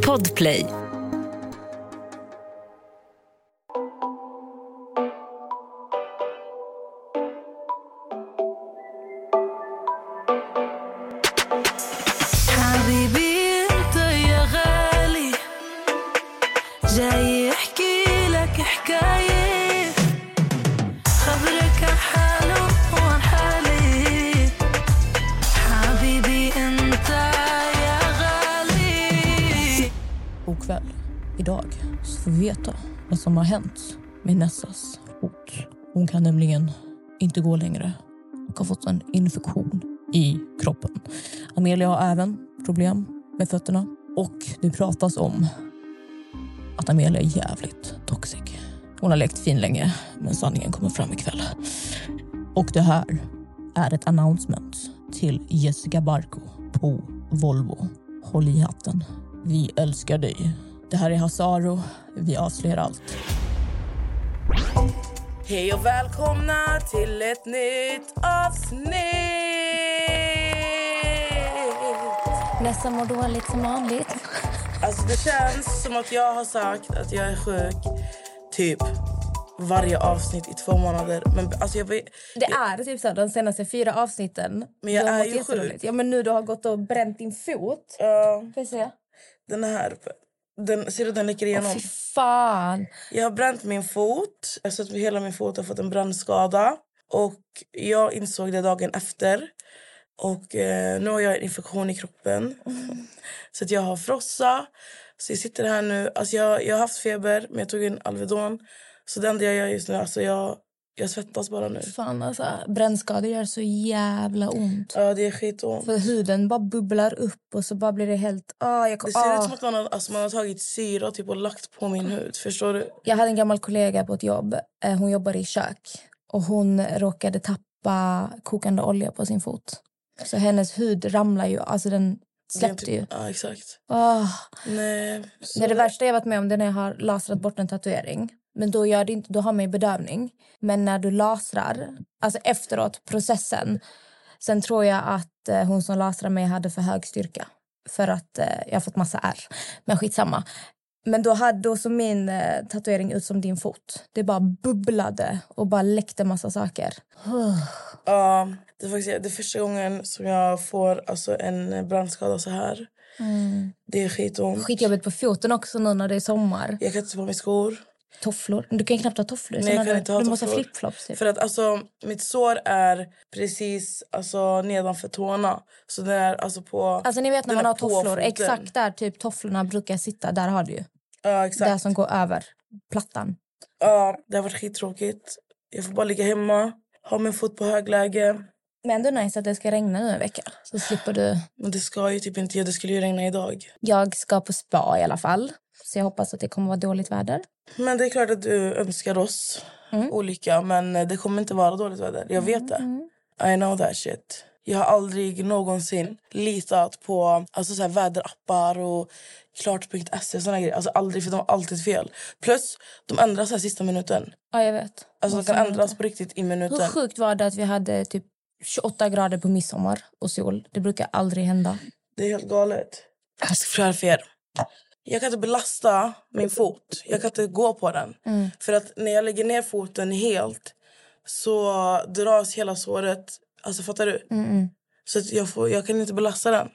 Podplay. Hon kan nämligen inte gå längre och har fått en infektion i kroppen. Amelia har även problem med fötterna och det pratas om att Amelia är jävligt toxic. Hon har lekt fin länge, men sanningen kommer fram ikväll. Och det här är ett announcement till Jessica Barco på Volvo. Håll i hatten. Vi älskar dig. Det här är Hasaro. Vi avslöjar allt. Hej och välkomna till ett nytt avsnitt! Nessa mår dåligt som vanligt. Alltså det känns som att jag har sagt att jag är sjuk typ varje avsnitt i två månader. Men alltså jag vet, Det är typ så de senaste fyra avsnitten. Men jag är ju sjuk. Ja men nu du har gått och bränt din fot. ja, Får jag se? den här... Den, ser du den läcker Åh igenom? fy fan. Jag har bränt min fot. Alltså att hela min fot har fått en brännskada. Och jag insåg det dagen efter. Och eh, nu har jag en infektion i kroppen. Så att jag har frossa. Så jag sitter här nu. Alltså jag, jag har haft feber, men jag tog en Alvedon. Så det enda jag gör just nu, alltså jag, jag svettas bara nu. Fan alltså, brännskador gör så jävla ont. Ja, det är skitont. För huden bara bubblar upp och så bara blir det helt... Ah, jag, Det ser ut ah. som att man har, alltså man har tagit syra typ, och lagt på min hud. Förstår du? Jag hade en gammal kollega på ett jobb. Eh, Hon jobbar i kök. Och Hon råkade tappa kokande olja på sin fot. Så hennes hud ramlar ju. Alltså den släppte ju. Ja, exakt. Ah. Nej. Det, är det värsta jag varit med om det är när jag har lasrat bort en tatuering. Men då, gör det inte, då har man ju bedövning. Men när du lasrar, alltså efteråt, processen. Sen tror jag att eh, hon som lasrar mig hade för hög styrka. För att eh, jag har fått massa ärr. Men skitsamma. Men då hade då så min eh, tatuering ut som din fot. Det bara bubblade och bara läckte massa saker. Ja, det är faktiskt det är första gången som jag får alltså, en brännskada så här. Det är skitont. Skitjobbigt på foten också nu när det är sommar. Jag kan inte ta på mig skor. Tofflor. Du kan knappt ha tofflor. Nej, jag kan inte ha du måste ha tofflor. flipflops. Typ. För att alltså, mitt sår är precis alltså, nedanför tårna. Så det är alltså på... Alltså ni vet när den man har tofflor, exakt där typ tofflorna brukar sitta, där har du ju. Ja, exakt. Där som går över plattan. Ja, det har varit skittråkigt. Jag får bara ligga hemma, ha min fot på högläge. Men ändå nice att det ska regna nu en vecka. Så slipper du. Men det ska ju typ inte. Det skulle ju regna idag. Jag ska på spa i alla fall. Så jag hoppas att det kommer vara dåligt väder. Men det är klart att du önskar oss Mm. olika. Men det kommer inte vara dåligt väder. Jag vet det. I know that shit. Jag har aldrig någonsin litat på alltså så här, väderappar och klart.se och såna grejer. Alltså aldrig, för de har alltid fel. Plus, de ändras här sista minuten. Ja, jag vet. Alltså de kan ändras på riktigt i Hur minuten. sjukt var det att vi hade typ 28 grader på midsommar och sol? Det brukar aldrig hända. Det är helt galet. Jag ska förklara för er. Jag kan inte belasta min fot. Jag kan inte gå på den. Mm. För att när jag lägger ner foten helt så dras hela såret. Alltså fattar du? Mm-mm. Så att jag, får, jag kan inte belasta den.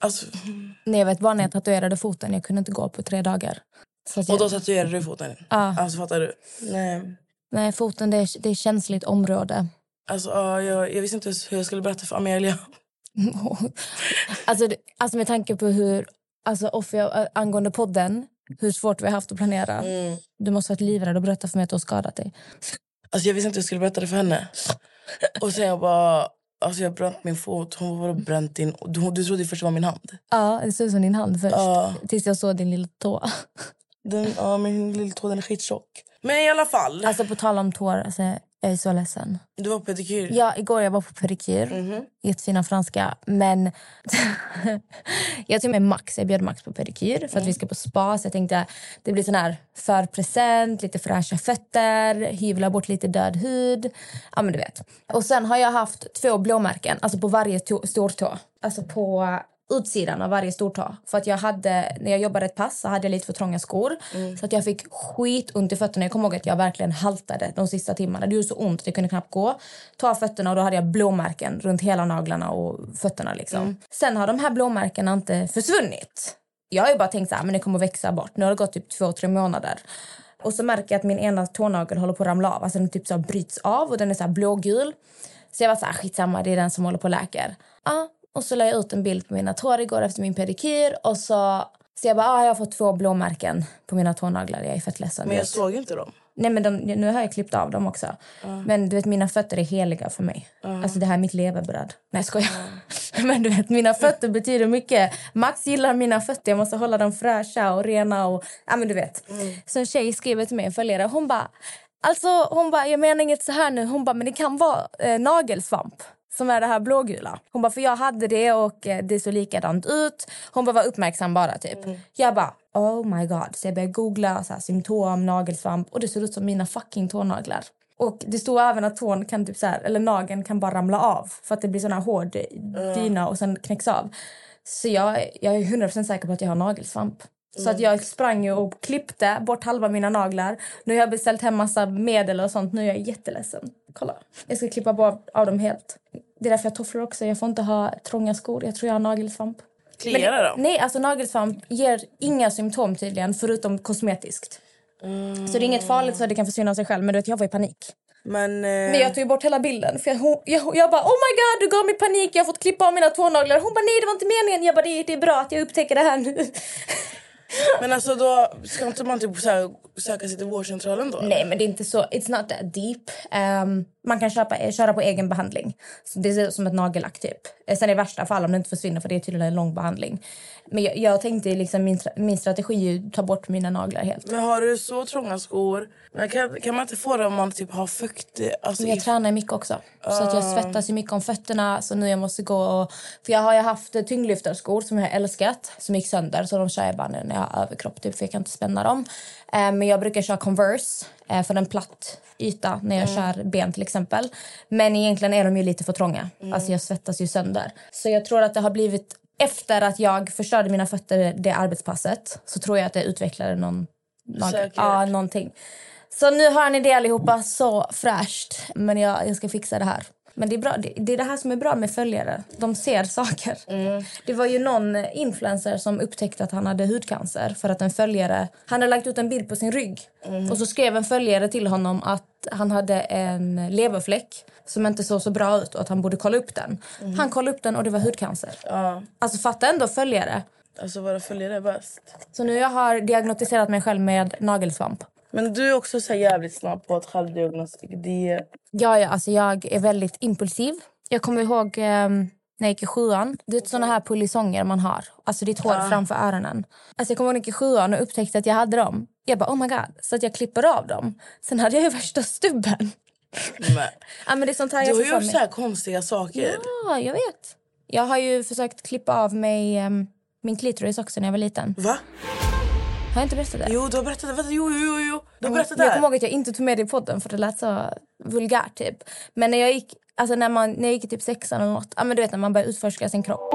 Alltså, Nej, jag vet bara när jag tatuerade foten. Jag kunde inte gå på tre dagar. Att och då jag, tatuerar du foten. Ja. Alltså fattar du? Nej. nej, foten det är, det är känsligt område. Alltså, ja, jag, jag visste inte hur jag skulle berätta för Amelia. alltså, det- alltså med tanke på hur... Alltså, offer, jag- angående podden, hur svårt vi har haft att planera. Mm. Du måste varit livrädd och berätta för mig att du har skadat dig. Alltså, jag visste inte hur jag skulle berätta det för henne. Och sen jag bara... Alltså jag bränt min fot. Hon "Vadå bränt din... Du, du trodde först det var min hand. Ja, det såg ut som din hand först. Ja. Tills jag såg din lilla tå. Den, ja, min lilltå den är skittjock. Men i alla fall. Alltså på tal om tår, alltså, jag är så ledsen. Du var på pedikyr. Ja, igår jag var på pedikyr. Mhm. Jättefina franska. Men jag tog med Max. Jag bjöd Max på pedikyr för att Mm. vi ska på spa. Så jag tänkte det blir sån här förpresent, lite fräscha fötter, hyvla bort lite död hud. Ja, men du vet. Och sen har jag haft två blåmärken, alltså på varje tå, stortå. Alltså på utsidan av varje stortå. För att jag hade, när jag jobbade ett pass så hade jag lite för trånga skor. Så att jag fick skitont i fötterna. Jag kommer ihåg att jag verkligen haltade de sista timmarna. Det gjorde så ont att jag kunde knappt gå. Ta fötterna och då hade jag blåmärken runt hela naglarna och fötterna. Liksom. Sen har de här blåmärkena inte försvunnit. Jag har ju bara tänkt så här, men det kommer växa bort. Nu har det gått typ två, tre månader. Och så märker jag att min ena tånagel håller på att ramla av. Alltså den typ så bryts av och den är så blågul. Så jag var så här, skitsamma, det är den som håller på läker. Ja, och så la jag ut en bild på mina tår igår efter min pedikyr. Och så, så jag bara, ah, jag har fått två blåmärken på mina tånaglar. Jag är fett ledsen. Men jag såg inte dem. Nej, men de, nu har jag klippt av dem också. Men du vet, mina fötter är heliga för mig. Alltså det här är mitt levebröd. Nej, jag skojar. men du vet, mina fötter betyder mycket. Max gillar mina fötter. Jag måste hålla dem fräscha och rena. Och, ja, men du vet. Så en tjej skriver till mig, en följare. Hon bara, alltså, hon bara, jag menar inget så här nu. Hon bara, men det kan vara eh, nagelsvamp som är det här blågula. Hon bara, för jag hade det och eh, det såg likadant ut. Hon bara, var uppmärksam bara typ. Jag bara, oh my god. Så jag började googla så här, symptom, nagelsvamp och det såg ut som mina fucking tånaglar. Och det stod även att tån kan typ så här, eller nageln kan bara ramla av för att det blir sån här hård dyna och sen knäcks av. Så jag, jag är 100% säker på att jag har nagelsvamp. Så att jag sprang och klippte bort halva mina naglar. Nu har jag beställt hem massa medel och sånt. Nu är jag jätteledsen. Kolla. Jag ska klippa bort av dem helt. Det är därför jag har tofflor också. Jag får inte ha trånga skor. Jag tror jag har nagelsvamp. Kliar det då? Nej, alltså nagelsvamp ger inga symptom tydligen förutom kosmetiskt. Så det är inget farligt så det kan försvinna av sig själv. Men du vet, jag var i panik. Men, eh, Men jag tog bort hela bilden. För jag, hon, jag, jag bara oh my god du gav mig panik. Jag har fått klippa av mina tånaglar. Hon bara nej det var inte meningen. Jag bara det, det är bra att jag upptäcker det här nu. men alltså då ska inte man typ så här, söka sig till vårdcentralen då? Nej, men det är inte så. It's not that deep. Ehm, man kan köpa, köra på egen behandling. Så det är som ett nagellack typ. Eh, Sen i värsta fall om det inte försvinner för det är tydligen en lång behandling. Men jag, jag tänkte liksom min, min strategi är att ta bort mina naglar helt. Men har du så trånga skor, men kan, kan man inte få det om man typ har fukt? i- Alltså, Men jag i- tränar mycket också. Så att jag svettas ju mycket om fötterna. Så nu jag måste gå och... För jag har ju haft eh, tyngdlyftarskor som jag har älskat. Som gick sönder. Så de kör jag bara när jag har överkropp typ. För jag kan inte spänna dem. Eh, Men jag brukar köra Converse. eh, För en platt yta när jag kör ben till exempel. Men egentligen är de ju lite för trånga. Alltså jag svettas ju sönder. Så jag tror att det har blivit... Efter att jag förstörde mina fötter det arbetspasset. Så tror jag att det utvecklade någon... någon ja, någonting. Så nu har ni det allihopa så fräscht. Men jag, jag ska fixa det här. Men det är, bra. Det, det är det här som är bra med följare. De ser saker. Det var ju någon influencer som upptäckte att han hade hudcancer för att en följare... Han hade lagt ut en bild på sin rygg. Och så skrev en följare till honom att han hade en leverfläck som inte såg så bra ut och att han borde kolla upp den. Han kollade upp den och det var hudcancer. ja, Alltså fatta ändå följare. alltså våra följare är bäst. Så nu jag har diagnostiserat mig själv med nagelsvamp. Men du är också så jävligt snabb på att självdiagnostik. Det, Ja, ja, alltså jag är väldigt impulsiv. Jag kommer ihåg ehm, när jag gick i sjuan. Det är såna här polisonger man har. Alltså ditt hår framför öronen. Alltså jag kommer ihåg när jag gick i sjuan och upptäckte att jag hade dem. Jag bara oh my god. Så att jag klipper av dem. Sen hade jag ju värsta stubben. men, Ja, men det är sånt här du har ju gjort så här konstiga saker. Ja, jag vet. Jag har ju försökt klippa av mig ehm, min klitoris också när jag var liten. Va? Har jag inte berättat det? Jo, du har berättat det. Jo, jo, jo. Du har berättat Men jag det. kommer ihåg att jag inte tog med det i podden för det lät så vulgärt typ. Men när jag gick, alltså när man, när jag gick i typ sexan eller något, ja men du vet när man börjar utforska sin kropp.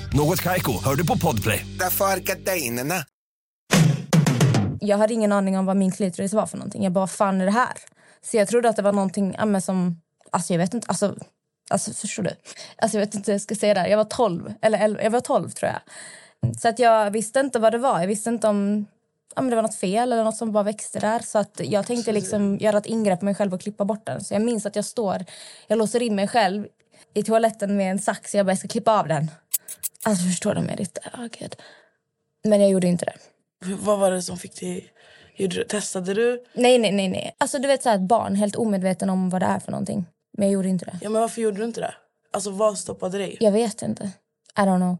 Något Kaiko, hör du på Podplay. Därför är gardinerna. Jag hade ingen aning om vad min klitoris var för någonting. Jag bara, fan är det här? Så jag trodde att det var någonting ja, men som, alltså jag vet inte, alltså, alltså förstår du? Alltså jag vet inte hur jag ska säga det här. Jag var 12, eller 11, jag var 12 tror jag. Så att jag visste inte vad det var. Jag visste inte om ja, men det var något fel eller något som bara växte där. Så att jag tänkte liksom göra ett ingrepp på mig själv och klippa bort den. Så jag minns att jag står, jag låser in mig själv i toaletten med en sax. Jag bara, jag ska klippa av den. Alltså förstår du Merit? Oh, Gud. Men jag gjorde inte det. Vad var det som fick dig... Gjorde testade du? Nej, nej, nej. nej. Alltså du vet så här, ett barn helt omedveten om vad det är för någonting. Men jag gjorde inte det. Ja, men varför gjorde du inte det? Alltså vad stoppade dig? Jag vet inte. I don't know.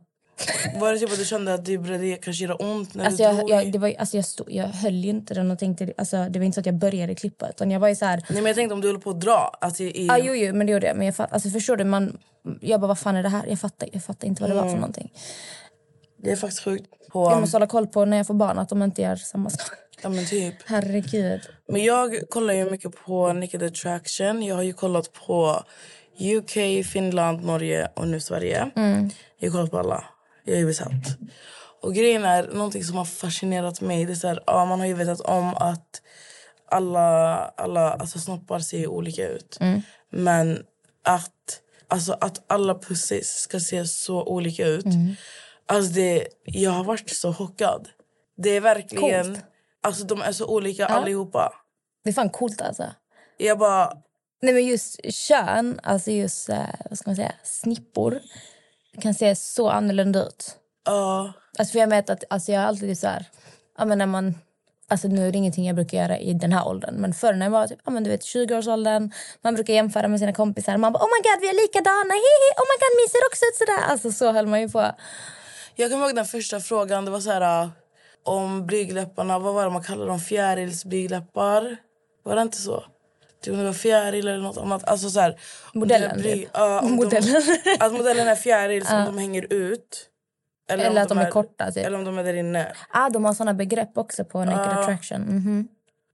Var det typ att du kände att det började kanske göra ont när Alltså du jag, jag, det var, alltså jag, stod, jag höll inte den och tänkte... Alltså det var inte så att jag började klippa. Utan jag var ju så här... Nej men jag tänkte om du höll på att dra. Att i. Ja, jo, jo, men det gjorde jag. Men jag fatt, alltså, förstår du? Man, jag bara, vad fan är det här? Jag fattar, jag fattar inte vad det var för någonting. Det är faktiskt sjukt. På, Jag måste hålla koll på när jag får barn att de inte gör samma sak. ja, men typ. Herregud. Men jag kollar ju mycket på Naked Attraction. Jag har ju kollat på UK, Finland, Norge och nu Sverige. Jag har kollat på alla. Jag är besatt. Och grejen är, någonting som har fascinerat mig, det är så här, ja, man har ju vetat om att alla, alla alltså snoppar ser olika ut. Men att, alltså att alla pussis ska se så olika ut. Alltså det, jag har varit så chockad. Det är verkligen... Coolt. Alltså de är så olika allihopa. Det är fan coolt alltså. Jag bara... Nej men just kön, alltså just eh, vad ska man säga, snippor kan se så annorlunda ut. ja Alltså för jag vet att alltså jag alltid så här, ja men när man Alltså nu är det ingenting jag brukar göra i den här åldern. Men förr när jag var typ, ja, men du vet, 20-årsåldern, man brukar jämföra med sina kompisar. Man bara, oh my god vi är likadana, hihi, oh my god min ser också ut sådär. Alltså så höll man ju på. jag kommer ihåg den första frågan. Det var så här... Om blygdläpparna, vad var det man kallade dem? Fjärilsblygdläppar? Var det inte så? Typ om det var fjäril eller något annat. Alltså så här, Modellen, bly- typ. Modellen. De, att modellen är fjäril som de hänger ut. Eller om att de är korta, typ. Eller om de är där inne. Ah, de har såna begrepp också på Naked Attraction. Mhm.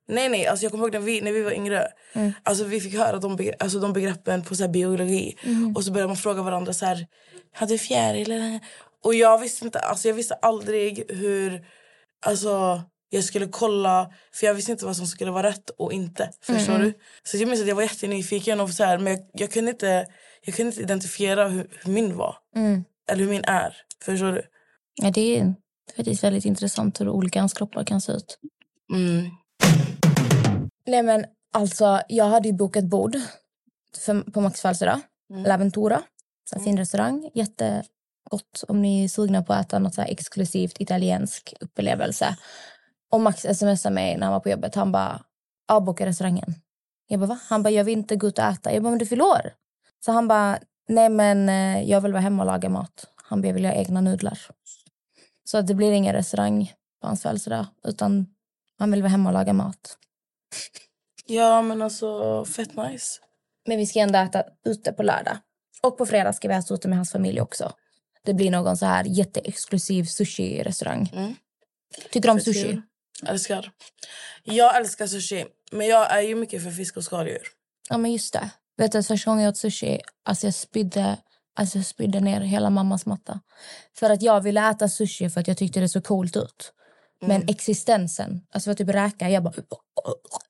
Nej, nej. Alltså jag kommer ihåg när vi, när vi var yngre. Mm. Alltså vi fick höra de, begre- alltså de begreppen på så här biologi. Mm. Och så började man fråga varandra så här. Hade du fjäril eller? Och jag visste inte. Alltså jag visste aldrig hur. Alltså jag skulle kolla. För jag visste inte vad som skulle vara rätt och inte. Förstår Mm. du? Så jag minns att jag var jättenyfiken. Och så här, men jag, jag, kunde inte, jag kunde inte identifiera hur, hur min var. Mm. Eller hur min är. Förstår du? Ja, det är faktiskt väldigt intressant hur olika ens kroppar kan se ut. Mm. Nej men alltså, jag hade ju bokat bord för, på Max födelsedag. L'Aventura. Så här fin restaurang. Jättegott om ni är sugna på att äta något så exklusivt italiensk upplevelse. Och Max smsade mig när han var på jobbet. Han bara, avboka restaurangen. Jag bara, va? Han bara, jag vill inte gå ut och äta. Jag bara, men du fyller år. Så han bara, nej men eh, jag vill vara hemma och laga mat. Han bara, jag vill ha egna nudlar. Så att det blir ingen restaurang på hans födelsedag. Utan han vill vara hemma och laga mat. Ja men alltså fett nice. Men vi ska ändå äta ute på lördag. Och på fredag ska vi äta ute med hans familj också. Det blir någon så här jätteexklusiv sushi-restaurang. Mm. Tycker du om sushi? Älskar. Jag älskar sushi. Men jag är ju mycket för fisk och skaldjur. Ja, men just det. Vet du, första gången jag åt sushi, alltså jag spydde, alltså jag spydde ner hela mammas matta. För att jag ville äta sushi för att jag tyckte det såg coolt ut. Men Mm. existensen, alltså för typ räka, jag bara...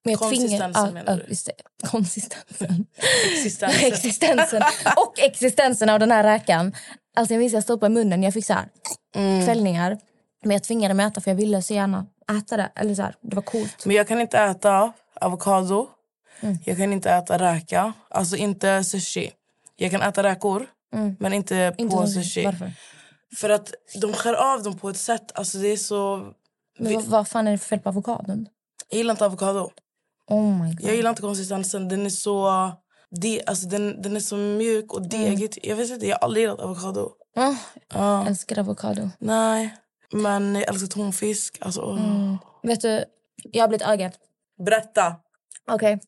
Men jag Konsistensen tvingar- menar du? Det. Konsistensen. Existensen. existensen. Och existensen av den här räkan. Alltså jag minns jag stoppade i munnen, jag fick så här Mm. kvällningar. Men jag tvingade mig äta för jag ville så gärna äta det. Eller så här, det var coolt. Men jag kan inte äta avokado. Mm. Jag kan inte äta räka. Alltså inte sushi. Jag kan äta räkor, men inte, Mm. Inte på sushi. sushi. Varför? För att de skär av dem på ett sätt. Alltså det är så... Men vad, vad fan är det för fel på avokadon? Jag gillar inte avokado. Oh my god. Jag gillar inte konsistensen. Den är så... De, alltså den, den är så mjuk och degigt. Jag vet inte, jag har aldrig gillat avokado. Ja. jag älskar avokado. Nej. Men jag älskar tonfisk. Alltså. Mm. Vet du, jag har blivit ögat. Berätta. Okej.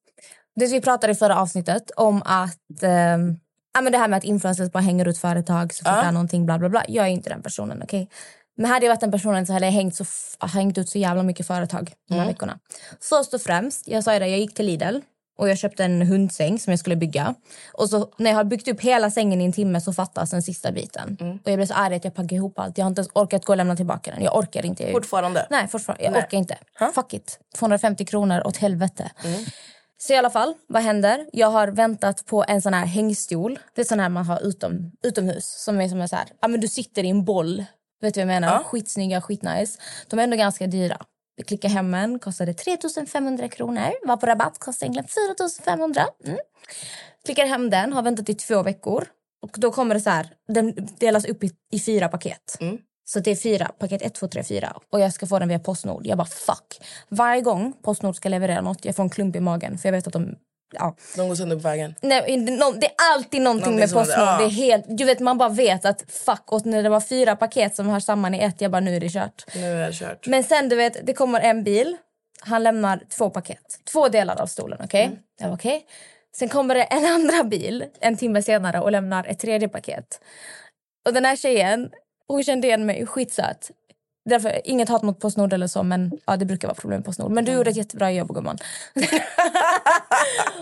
Det vi pratade i förra avsnittet om att... ehm, ja, men det här med att influencers bara hänger ut företag så fort Ja. någonting bla bla bla. Jag är inte den personen. okej? Men hade jag varit den personen så hade jag hängt, så hängt ut så jävla mycket företag de här veckorna. Först och främst, jag sa ju det, jag gick till Lidl och jag köpte en hundsäng som jag skulle bygga. Och så när jag har byggt upp hela sängen i en timme så fattas den sista biten. Och jag blev så arg att jag packade ihop allt. Jag har inte ens orkat gå och lämna tillbaka den. Jag orkar inte. Jag- Fortfarande. Nej, fortfarande. Jag Nej. orkar inte. Fuck it. 250 kronor åt helvete. Så i alla fall, vad händer? Jag har väntat på en sån här hängstol. Det är sån här man har utom, utomhus. Som är som är så här, ja men du sitter i en boll. Vet du vad jag menar? Ja. Skitsnygga, skitnice. De är ändå ganska dyra. Vi klickade hem en, kostade 3500 kronor. Var på rabatt, kostade egentligen 4500. Mm. Klickar hem den, har väntat i två veckor. Och då kommer det så här, den delas upp i, i fyra paket. Så det är fyra, paket 1, 2, 3, 4. Och jag ska få den via Postnord. Jag bara fuck. Varje gång Postnord ska leverera något, jag får en klump i magen. För jag vet att de ja. De går sönder på vägen. Nej, det är alltid någonting Någonting med Postnord. ja. Det är helt, du vet, man bara vet att fuck, och när det var fyra paket som hör samman i ett, jag bara nu är det kört. Nu är det kört. Men sen du vet, det kommer en bil. Han lämnar två paket. Två delar av stolen, okej? Mm. Jag bara, okej. Sen kommer det en andra bil en timme senare och lämnar ett tredje paket. Och den här tjejen, hon kände igen mig skitsöt. Därför, inget hat mot Postnord eller så, men ja, det brukar vara problem med Postnord. Men du gjorde ett jättebra jobb, gumman.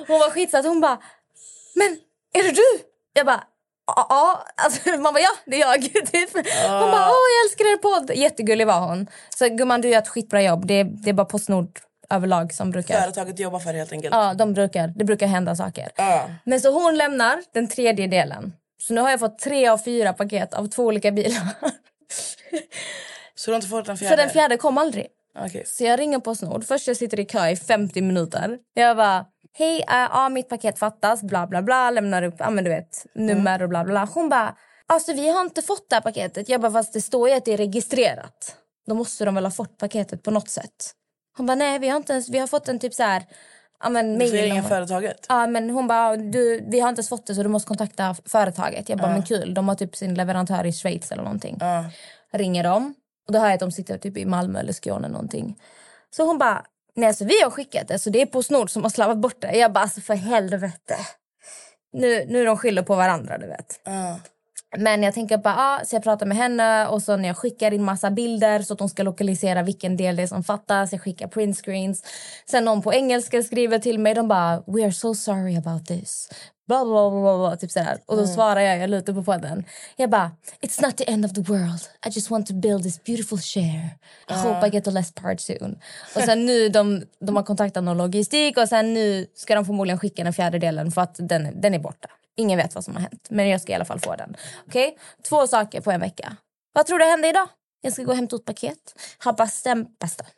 hon var skitsöt. Hon bara, men är det du? Jag bara, ja. Alltså, man bara, ja, det är jag. Typ. Hon bara, åh, jag älskar er podd. Jättegullig var hon. Så gumman, du gör ett skitbra jobb. Det är, det är bara Postnord överlag som brukar... Företaget jobbar för det helt enkelt. Ja, de brukar, det brukar hända saker. Ja. Men så hon lämnar den tredje delen. Så nu har jag fått tre av fyra paket av två olika bilar. Så du har inte fått den fjärde? Så den fjärde kom aldrig. Okej. Så jag ringer Postnord. Först jag sitter i kö i 50 minuter. Jag bara, hej, ja, mitt paket fattas, bla bla bla. Lämnar upp, ja men du vet, nummer och bla bla bla. Hon bara, alltså vi har inte fått det här paketet. Jag bara, fast det står ju att det är registrerat. Då måste de väl ha fått paketet på något sätt. Hon bara, nej vi har inte ens, vi har fått en typ så här, ja men mail. företaget. Ja, men hon bara, du, vi har inte ens fått det så du måste kontakta företaget. Jag bara, men kul. De har typ sin leverantör i Schweiz eller någonting. Ja. Ringer dem. Och då hör jag att de sitter typ i Malmö eller Skåne någonting. Så hon bara, nej så vi har skickat det så det är Postnord som har slarvat bort det. Jag bara, alltså för helvete. Nu, nu de skyller på varandra du vet. Ja. Men jag tänker bara, ah, så jag pratar med henne och så när jag skickar in massa bilder så att de ska lokalisera vilken del det är som fattas. Jag skickar printscreens. Sen någon på engelska skriver till mig. De bara, we are so sorry about this. Bla, bla, bla, typ sådär. Och då svarar jag, jag lutar på podden. Jag bara, it's not the end of the world. I just want to build this beautiful share. I hope I get the last part soon. Och sen nu, de, de har kontaktat någon logistik och sen nu ska de förmodligen skicka den fjärde delen för att den, den är borta. Ingen vet vad som har hänt, men jag ska i alla fall få den. Okej? Två saker på en vecka. Vad tror du hände idag? Jag ska gå och hämta ut paket. Har bestämt,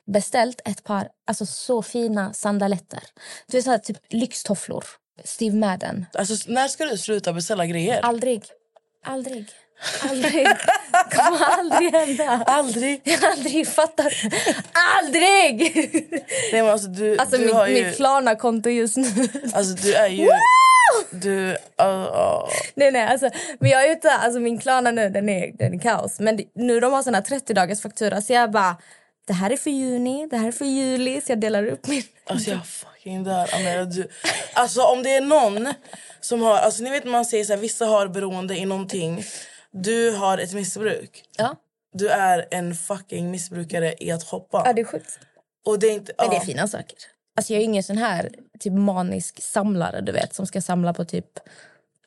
beställt ett par alltså, så fina sandaletter. Du vet, så här, typ lyxtofflor. Steve Madden. Alltså, när ska du sluta beställa grejer? Aldrig. Aldrig. Aldrig. Det kommer aldrig hända. Aldrig. Jag har aldrig fattat. Aldrig! Nej, men alltså, du, Alltså du mitt, har ju, mitt Klarna-konto just nu. Alltså du är ju... Du... Uh, uh, Nej, nej, alltså, men jag är ute, alltså min Klarna nu, den är, den är kaos. Men nu de har såna 30 dagars faktura så jag bara, det här är för juni, det här är för juli, så jag delar upp min. alltså jag fucking dör. Amira, du, alltså om det är någon som har... Alltså ni vet man säger så här, vissa har beroende i någonting. Du har ett missbruk. Ja, Du är en fucking missbrukare i att shoppa. ja det är sjukt. Och det är inte... Men det är ja. fina saker. Alltså jag är ingen sån här typ manisk samlare du vet som ska samla på typ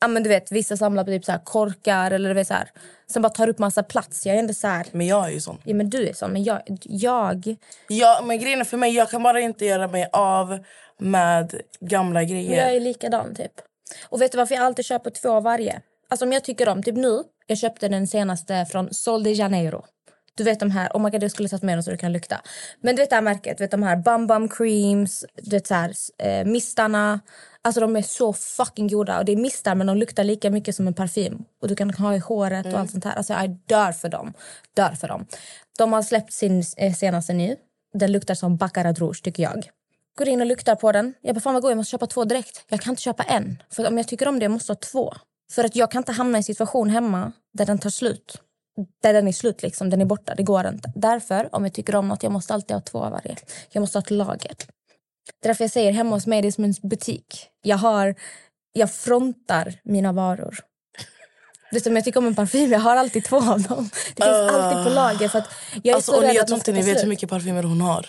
Ja men du vet vissa samlar på typ så här korkar eller du vet så här som bara tar upp massa plats. Jag är ändå så här Men jag är ju sån. Ja men du är sån men jag, jag Ja, men grejen är för mig, jag kan bara inte göra mig av med gamla grejer. jag är likadan typ. Och vet du varför jag alltid köper två av varje? Alltså om jag tycker om, typ nu, jag köpte den senaste från Sol de Janeiro. Du vet de här, oh my god jag skulle tagit med dem så du kan lukta. Men du vet det här märket, du vet de här Bum Bum Creams, du vet så här, eh, mistarna. Alltså de är så fucking goda och det är mistar men de luktar lika mycket som en parfym. Och du kan ha i håret och allt sånt här. Alltså jag dör för dem. Dör för dem. De har släppt sin eh, senaste ny. Den luktar som Baccarat Rouge tycker jag. Går in och luktar på den. Jag bara, fan vad god, jag måste köpa två direkt. Jag kan inte köpa en. För om jag tycker om det, jag måste ha två. För att jag kan inte hamna i en situation hemma där den tar slut. Där den är slut liksom, den är borta, det går inte. Därför, om jag tycker om något, jag måste alltid ha två av varje. Jag måste ha ett lager. Det är därför jag säger hemma hos mig, det är som en butik. Jag har, jag frontar mina varor. Det är som jag tycker om en parfym, jag har alltid två av dem. Det finns alltid på lager för att jag är Alltså, så rädd jag att tror inte ni vet hur mycket parfymer hon har.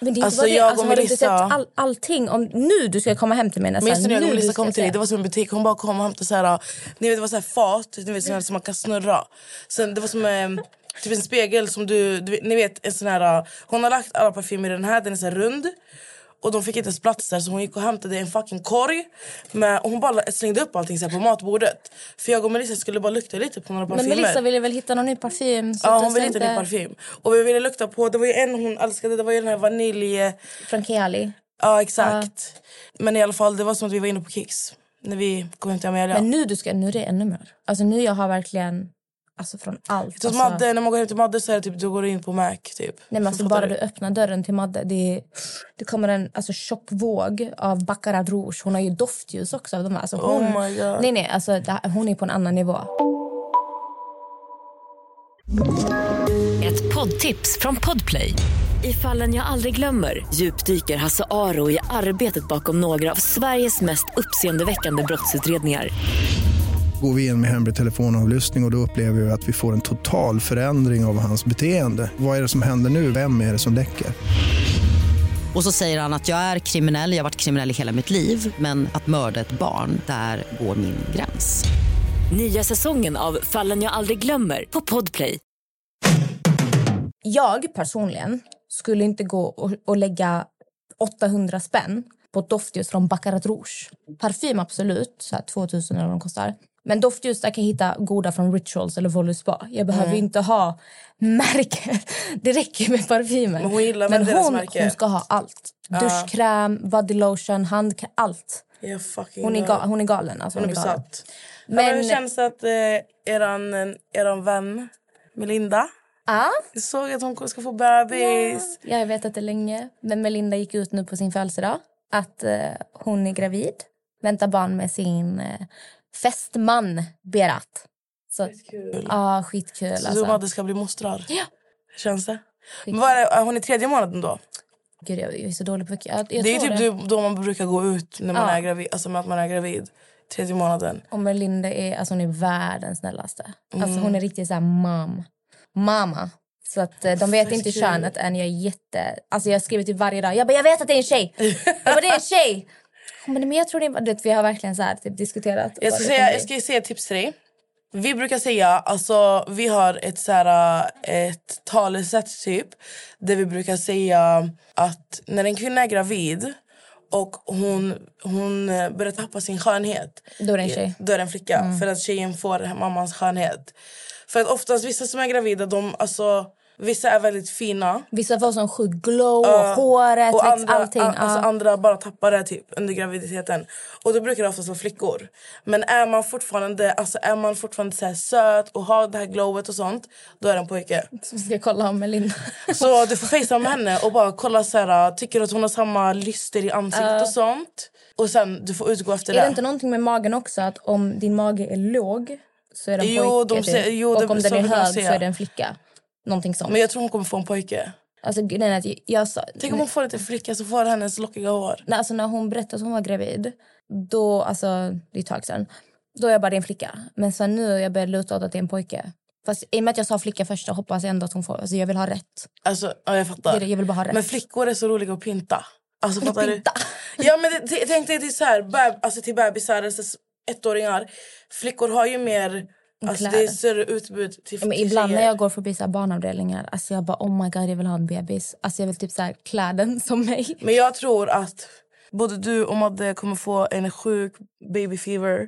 Men det är inte Alltså, bara det. Alltså, har du inte sett all, allting? Om nu du ska komma hem till mig nästan. Minns du när jag och Melissa kom till dig? Det var som en butik. Hon bara kom och hämtade så här, ni vet, det var så här fat ni vet, sån som man kan snurra. Sen, det var som eh, typ en spegel som du, du ni vet en sån här, hon har lagt alla parfymer i den här, den är så här rund. Och de fick inte ens plats där så hon gick och hämtade en fucking korg. Med, och hon bara slängde upp allting så på matbordet. För jag och Melissa skulle bara lukta lite på några Men parfymer. Melissa ville väl hitta någon ny parfym? så Ja hon ville hitta tänkte- ny parfym. Och vi ville lukta på, det var ju en hon älskade, det var ju den här vanilj... Från Kiali. Ja exakt. Men i alla fall det var som att vi var inne på Kicks. När vi kom hem till Amelia. Men nu, du ska, nu är det ännu mer. Alltså nu jag har verkligen... Alltså från allt. Att Alltså, Madde, när man går hem till Madde så är det typ, du går in på Mac typ. nej, men alltså, bara du öppnar dörren till Madde, det, det kommer en alltså, tjock våg av Baccarat Rouge. Hon har ju doftljus också. Av de här. Alltså, hon, Oh my God. Nej, nej, alltså, det hon är på en annan nivå. Ett poddtips från Podplay. I fallen jag aldrig glömmer djupdyker Hasse Aro i arbetet bakom några av Sveriges mest uppseendeväckande brottsutredningar. Går vi in med hemlig telefonavlyssning och, och då upplever vi att vi får en total förändring av hans beteende. Vad är det som händer nu? Vem är det som läcker? Och så säger han att jag är kriminell, jag har varit kriminell i hela mitt liv men att mörda ett barn, där går min gräns. Nya säsongen av Fallen jag aldrig glömmer på Podplay. Jag personligen skulle inte gå och, och lägga 800 spänn på ett doftljus från Baccarat Rouge. Parfym absolut, så här 2000 eller vad de kostar. Men doftljus där kan jag hitta goda från Rituals eller Volley Spa. Jag behöver Mm. inte ha märken. Det räcker med parfymen. Men hon gillar Men hon, hon ska ha allt. Duschkräm, body lotion, handkräm, allt. Hon är, dör. ga, hon är galen. Alltså, Hon är galen. besatt. Men... Men, Hur känns det att eh, eran, eran vän Melinda ah, jag såg att hon ska få bebis? jag har vetat det länge. Men Melinda gick ut nu på sin födelsedag att eh, hon är gravid. Väntar barn med sin eh, fästman Berat. Så, Kul. Ja, skitkul. Så Alltså. Madde ska bli mostrar? Ja. Hur känns det? Skitkul. Men vad är? Är hon i tredje månaden då? Gud, jag är så dålig på... Jag, jag det är typ det. då man brukar gå ut när man Ja. är gravid. Alltså att man är gravid. Tredje månaden. Och Melinda är, alltså, hon är världens snällaste. Alltså, Mm. hon är riktigt så här mam. Mamma. Så att eh, de vet inte könet än. Jag är jätte... Alltså jag skriver typ varje dag. Jag bara, jag vet att det är en tjej. jag bara, det är en tjej. Men jag tror det är... Vet, vi har verkligen så här, typ, diskuterat. Jag ska, det säga, jag ska säga tips till dig. Vi brukar säga, alltså vi har ett, så här, ett talesätt typ. Där vi brukar säga att när en kvinna är gravid och hon, hon börjar tappa sin skönhet. Då är det en tjej. Då är det en flicka. För att tjejen får mammans skönhet. För att oftast vissa som är gravida, de, alltså, vissa är väldigt fina. Vissa får sån sjuk glow, Ja. håret, och andra, allting. a- alltså andra bara tappar det typ under graviditeten. Och då brukar det oftast vara flickor. Men är man fortfarande, alltså är man fortfarande så söt och har det här glowet och sånt, då är det en pojke. Så vi ska kolla om Melinda. Så du får facea med henne och bara kolla så här, tycker att hon har samma lyster i ansiktet och sånt. Och sen du får utgå efter Är det det. inte någonting med magen också? Att om din mage är låg så är det en Jo, pojke. de säger- typ. jo, och om den är hög så är det en flicka. Någonting sånt. Men jag tror hon kommer få en pojke. Alltså, grejen att jag, jag sa, Tänk om hon får lite flicka så får hennes lockiga hår. när, alltså, när hon berättade att hon var gravid, då, alltså, det är ett tag sedan, då är jag bara det är en flicka. Men sen nu jag börjar luta åt att det är en pojke. Fast i och med att jag sa flicka först så hoppas jag ändå att hon får, alltså jag vill ha rätt. Alltså, ja, jag fattar. Jag, jag vill bara ha rätt. Men flickor är så roliga att pynta. Alltså, fattar Pynta. du? Ja, men det, tänk dig till, så här, beb, alltså, till bebisar, alltså, ettåringar. Flickor har ju mer... Alltså, det är större utbud till, men ibland när jag går förbi så barnavdelningar, alltså jag bara oh my god jag vill ha en bebis. Alltså jag vill typ så här klä den som mig. Men jag tror att både du och Madde kommer få en sjuk baby fever.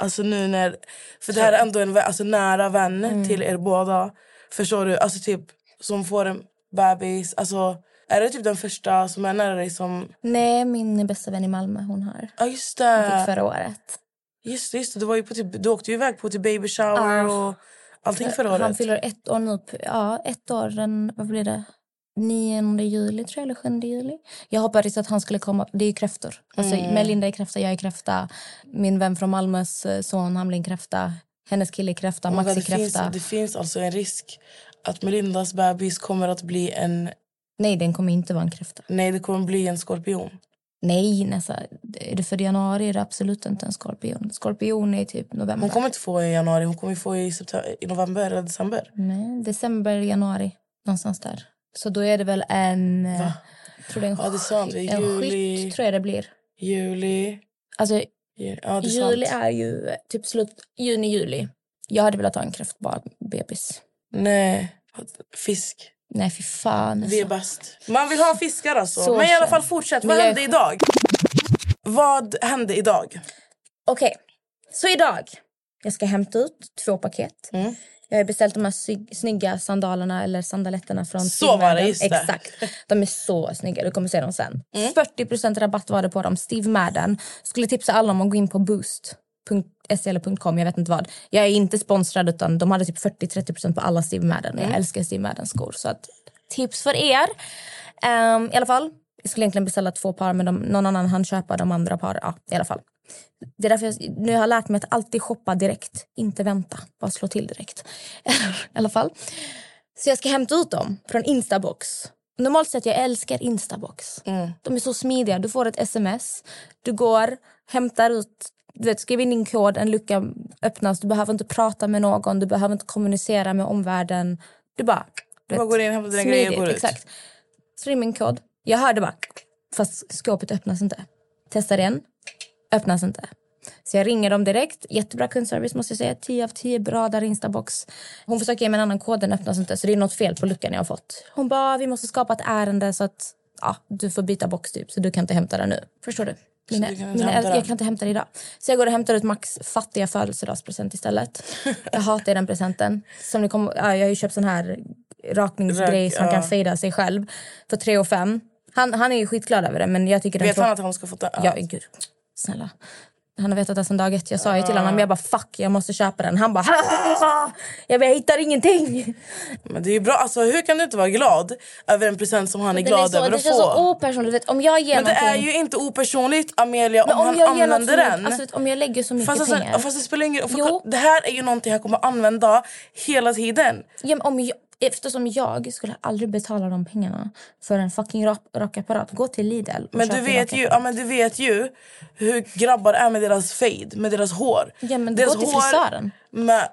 Alltså nu när... För det här är ändå en alltså, nära vän Mm. till er båda. Förstår du? Alltså typ som får en bebis. Alltså, är det typ den första som är nära dig som... Nej, min bästa vän i Malmö hon har. Ja just Hon fick det. förra året. Just det, just det. Du, var ju på typ, du åkte ju iväg på typ baby shower Ja. och allting förra året. Han fyller ett år nu. Ja, ett år den, vad blir det? 9 juli tror jag, eller 7 juli. Jag hoppades att han skulle komma. Det är ju kräftor. Alltså, Mm. Melinda är kräfta, jag är kräfta. Min vän från Malmös eh, son, han blir en kräfta. Hennes kille är kräfta, Max är det, finns, kräfta. det finns alltså en risk att Melindas bebis kommer att bli en... Nej, den kommer inte vara en kräfta. Nej, det kommer bli en skorpion. Nej, nästa, är det för januari är det absolut inte en skorpion. Skorpion är typ november. Hon kommer inte få i januari, hon kommer få i, september, i november eller december. Nej, december, januari. Någonstans där. Så då är det väl en... eh, Va? Tror det är en, Ja, det är sant. En juli. skick, tror jag det blir. Juli... Alltså, ju- Ja, det är juli är ju typ slut, juni, juli. Jag hade velat ha en kräftbar bebis. Nej, fisk. Nej, fy fan. Vi är bäst. Man vill ha fiskar alltså. Så Men i alla fall fortsätt. Vad hände idag? Vad hände idag? Okej, så idag. Jag ska hämta ut två paket. Mm. Jag har beställt de här snygga sandalerna eller sandaletterna från Så var det, Steve just det. Mm. Madden. Exakt. De är så snygga. Du kommer se dem sen. 40% rabatt var det på dem. Steve Madden. Skulle tipsa alla om att gå in på Boost. .se eller .com, jag vet inte vad. Jag är inte sponsrad utan de hade typ 40-30% på alla Steve Madden. Mm. Jag älskar Steve Madden skor. Så att, tips för er. Ehm, I alla fall, jag skulle egentligen beställa två par men de, någon annan hann köpa de andra par. Ja, i alla fall. Det är därför jag, nu har jag lärt mig att alltid shoppa direkt. Inte vänta, bara slå till direkt. I alla fall. Så jag ska hämta ut dem från Instabox. Normalt sett jag älskar Instabox. De är så smidiga. Du får ett sms, du går, hämtar ut, du vet, skriver in din kod, en lucka öppnas. Du behöver inte prata med någon, du behöver inte kommunicera med omvärlden. Du bara... Du Bara går in, hämtar dina grejer går ut. Exakt. Skriv min kod. Jag hörde bara... Fast skåpet öppnas inte. Testar igen. Öppnas inte. Så jag ringer dem direkt. Jättebra kundservice måste jag säga. 10 av 10 bra där Instabox. Hon försöker ge mig en annan kod, den öppnas inte. Så det är något fel på luckan jag har fått. Hon bara, vi måste skapa ett ärende så att ja, du får byta box typ. Så du kan inte hämta den nu. Förstår du? Mina, mina, hämta jag den? kan inte hämta det idag. Så jag går och hämtar ut Max fattiga födelsedagspresent istället. Jag hatar den presenten. Som ni ja, jag har ju köpt sån här rakningsgrej Rök, som man kan ja. fejda sig själv för 3 och 5. Han, han är ju skitglad över det men jag tycker den Vet han att han ska få ta... Ja, gud. Snälla. Han har vetat det sedan dag ett. Jag sa ju till honom, jag bara fuck, jag måste köpa den. Han bara, jag, bara, jag hittar ingenting. Men det är ju bra. Alltså, hur kan du inte vara glad över en present som han är Den glad så, över det att känns få? så opersonligt. Vet, om jag ger Men det är någonting- ju inte opersonligt, Amelia, Men om, han använder den. mycket- Alltså, om jag lägger så mycket Fast, alltså, pengar. fast det spelar ingen roll. Det här är ju någonting han kommer använda hela tiden. Ja, om jag, eftersom jag skulle aldrig betala de pengarna för en fucking rak, rakapparat. Gå till Lidl Men du, vet ju, ja, men du vet ju hur grabbar är med deras fade, med deras hår. Ja, men deras gå till frisören. Med,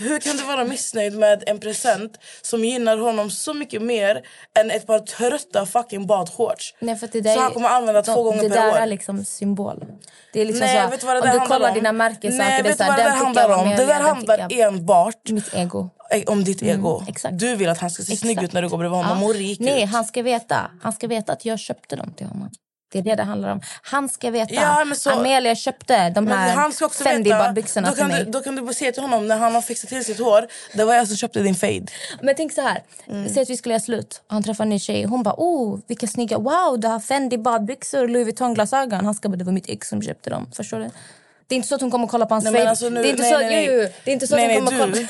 hur kan du vara missnöjd med en present som gynnar honom så mycket mer än ett par trötta fucking badshorts? Nej, för det Så där, han kommer använda två gånger det per där år. är liksom symbol. Det är liksom Nej, så, vet du vad det om där du kollar om? dina märkessaker, Nej, det vet så du vad det där handlar om? Det där handlar enbart Mitt ego. om ditt ego. exakt. Du vill att han ska se Exakt. snygg ut när du går bredvid honom Ja. och rik Nej, ut. han ska veta. Han ska veta att jag köpte dem till honom. Det är det det handlar om. Han ska veta. Ja, men så- Amelia köpte de här han ska också Fendi veta, badbyxorna då till kan, mig. du, då kan du bara säga till honom när han har fixat till sitt hår, det var jag som köpte din fade. Men tänk så här. Mm. Säg att vi skulle göra slut. och Han träffar en ny tjej. Hon bara, oh, vilka snygga. Wow, du har Fendi badbyxor, Louis Vuitton-glasögon. Han ska bara, det var mitt ex som köpte dem. Förstår du? Det är inte så att hon kommer kolla på hans Nej, fade. alltså nu- det är inte nej, så, nej, nej. Jo, jo, det är inte så Nej, att hon nej, kommer kolla.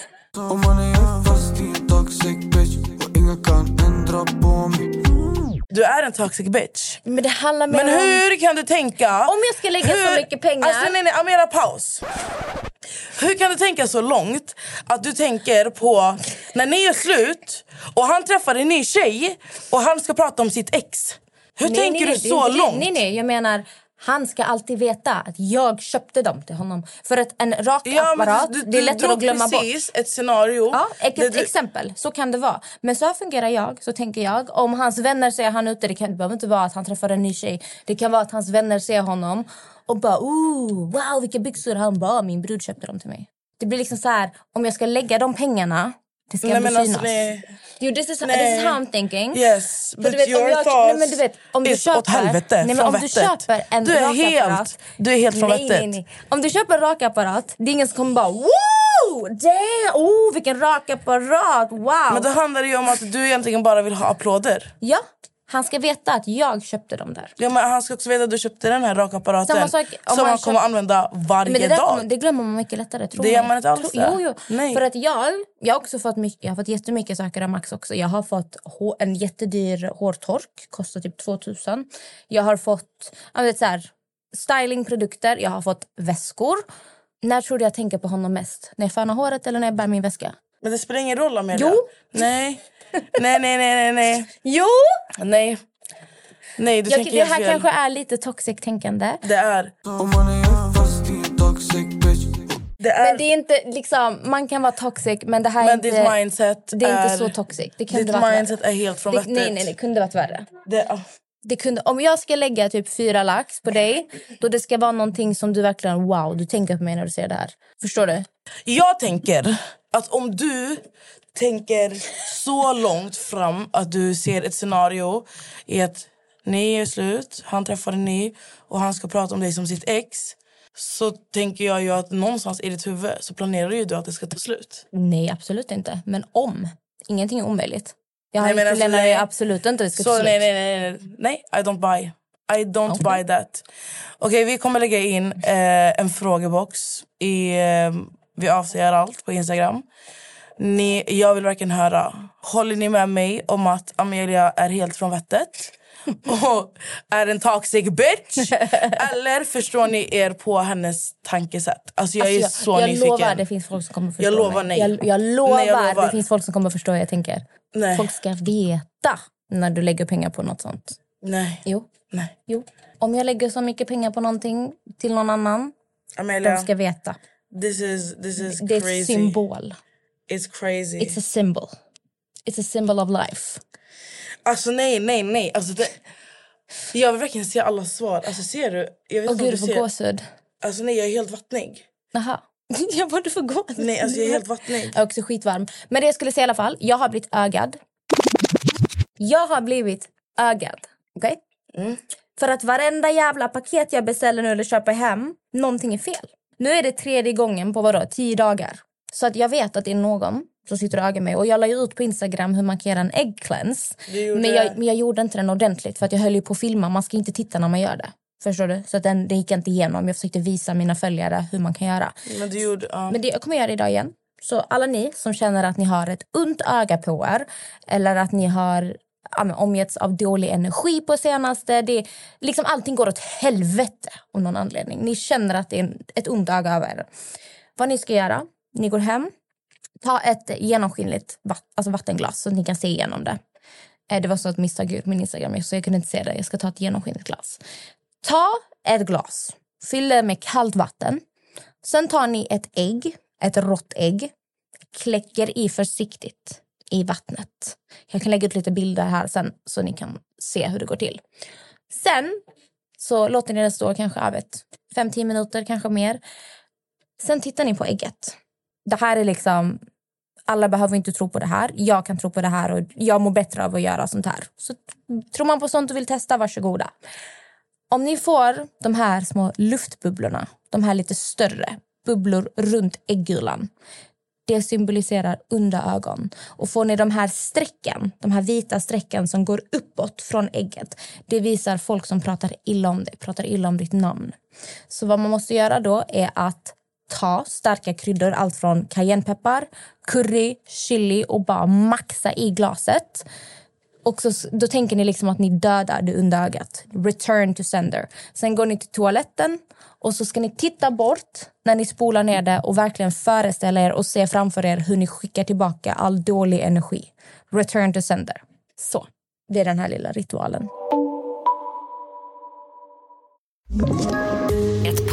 Du är en toxic bitch. Men det handlar mer Men om... hur kan du tänka... Om jag ska lägga så mycket pengar- Alltså, nej, nej, Amela, paus. Hur kan du tänka så långt att du tänker på när ni är slut och han träffar en ny tjej och han ska prata om sitt ex? Hur Nej, tänker nej, nej, du är så långt? Nej, nej, jag menar... Han ska alltid veta att jag köpte dem till honom. För att en rak Ja, apparat, du, det är du lättare att glömma bort. precis ett scenario. Ja, ett du- exempel. Så kan det vara. Men så här fungerar jag. Så tänker jag. Om hans vänner ser han ute, det, kan, det behöver inte vara att han träffar en ny tjej. Det kan vara att hans vänner ser honom och bara oh, wow vilka byxor. Han bara min brud köpte dem till mig. Det blir liksom så här, om jag ska lägga de pengarna, det ska Nej, men synas. alltså. Jo, this is, this is how I'm thinking. Yes, but du vet, om your jag- thoughts nej, men du vet, om du is köper, åt helvete nej, men om du vettet. köper en du är helt, du är helt från nej, vettet. nej, nej. Om du köper en rakapparat, det är ingen som kommer bara wow, damn, oh, vilken rakapparat, wow. Men då handlar det ju om att du egentligen bara vill ha applåder. Ja, han ska veta att jag köpte dem där. Ja, men han ska också veta att du köpte den här rakapparaten Samma sak om som man han kommer köper- använda varje Men det, där, dag. kommer- det glömmer man mycket lättare. Tro Det gör man inte alls Tro, jo, jo. Nej. För att jag, jag har också fått, mycket, jag har fått jättemycket saker av Max också. Jag har fått en jättedyr hårtork, kostar typ 2000. Jag har fått jag vet, så här, stylingprodukter, jag har fått väskor. När tror du jag tänker på honom mest? När jag fönar håret eller när jag bär min väska? Men det spelar ingen roll Amelia. Jo. Nej. Nej, nej, nej, nej. Jo! Nej. Nej, du Jag, tänker det här fel. kanske är lite toxic tänkande. Det är... Är Det är Men det är inte liksom, man kan vara toxic men det här är men inte... ditt mindset det är, är... inte så toxic. Det kunde Ditt varit mindset värre. är helt från det, vettet. Nej, nej, det kunde varit värre. Det, ah. Det kunde, om jag ska lägga typ fyra lax på dig, då det ska vara någonting som du verkligen, wow, du tänker på mig när du ser det här. Förstår du? Jag tänker att om du tänker så långt fram att du ser ett scenario i att ni är slut, han träffar en ny och han ska prata om dig som sitt ex så tänker jag ju att någonstans i ditt huvud så planerar ju du att det ska ta slut. Nej, absolut inte. Men om. Ingenting är omöjligt. Jag Nej, alltså, nej. absolut inte det ska Så ta slut. nej, nej, nej, nej, I don't buy. I don't buy that. Okej, vi kommer lägga in eh, en frågebox. I, eh, vi avslöjar allt på Instagram. Ni, jag vill verkligen höra. Håller ni med mig om att Amelia är helt från vettet? och är en toxic bitch? Eller förstår ni er på hennes tankesätt? Alltså jag är Alltså, så jag, jag nyfiken. lovar det finns folk som kommer förstå Jag lovar mig. nej. Jag, jag, lovar, Nej, jag lovar. det finns folk som kommer förstå jag tänker. Nej. Folk ska veta när du lägger pengar på något sånt. Nej. Jo. Nej. jo. Om jag lägger så mycket pengar på någonting till någon annan, Amelia, de ska veta. this is, this is Det är ett symbol. It's crazy. It's a symbol. It's a symbol of life. Alltså nej, nej, nej. Alltså, det... Jag vill verkligen se alla svar. Alltså ser du? Jag vet om gud, du får ser. gåshud. Alltså nej, jag är helt vattnig. Jaha. jag bara, du får gå. Nej, alltså jag är helt vattnig. Jag är också skitvarm. Men det jag skulle säga i alla fall, jag har blivit ögad. Jag har blivit ögad. Okej? Mm. För att varenda jävla paket jag beställer nu eller köper hem, någonting är fel. Nu är det tredje gången på vadå, tio dagar. Så att jag vet att det är någon som sitter och ögar mig. Och jag la ut på Instagram hur man kan göra en ägg cleanse. Men jag, men jag gjorde inte den ordentligt för att jag höll på att filma. Man ska inte titta när man gör det. Förstår du? Så att den, den gick inte igenom. Jag försökte visa mina följare hur man kan göra. Men du gjorde... Ja. Men det, jag kommer göra det idag igen. Så alla ni som känner att ni har ett ont öga på er eller att ni har ja, omgetts av dålig energi på senaste. Det, liksom allting går åt helvete av någon anledning. Ni känner att det är ett ont öga över er. Vad ni ska göra, ni går hem, ta ett genomskinligt vatt, alltså vattenglas så att ni kan se igenom det. Eh, det var så ett misstag ut min Instagram så jag kunde inte se det. Jag ska ta ett genomskinligt glas. Ta ett glas, fyll det med kallt vatten. Sen tar ni ett ägg, ett rått ägg, kläcker i försiktigt i vattnet. Jag kan lägga ut lite bilder här sen så ni kan se hur det går till. Sen så låter ni det stå kanske av ett 5-10 minuter, kanske mer. Sen tittar ni på ägget. Det här är liksom... Alla behöver inte tro på det här. Jag kan tro på det här och jag mår bättre av att göra sånt här. Så tror man på sånt och vill testa, varsågoda. Om ni får de här små luftbubblorna, de här lite större bubblor runt äggulan. Det symboliserar onda ögon. Och får ni de här strecken, de här vita strecken som går uppåt från ägget. Det visar folk som pratar illa om dig, pratar illa om ditt namn. Så vad man måste göra då är att ta starka kryddor, allt från cayennepeppar, curry, chili och bara maxa i glaset. Och så, då tänker ni liksom att ni dödar det onda ögat. Return to sender. Sen går ni till toaletten och så ska ni titta bort när ni spolar ner det och verkligen föreställa er och se framför er hur ni skickar tillbaka all dålig energi. Return to sender. Så, det är den här lilla ritualen.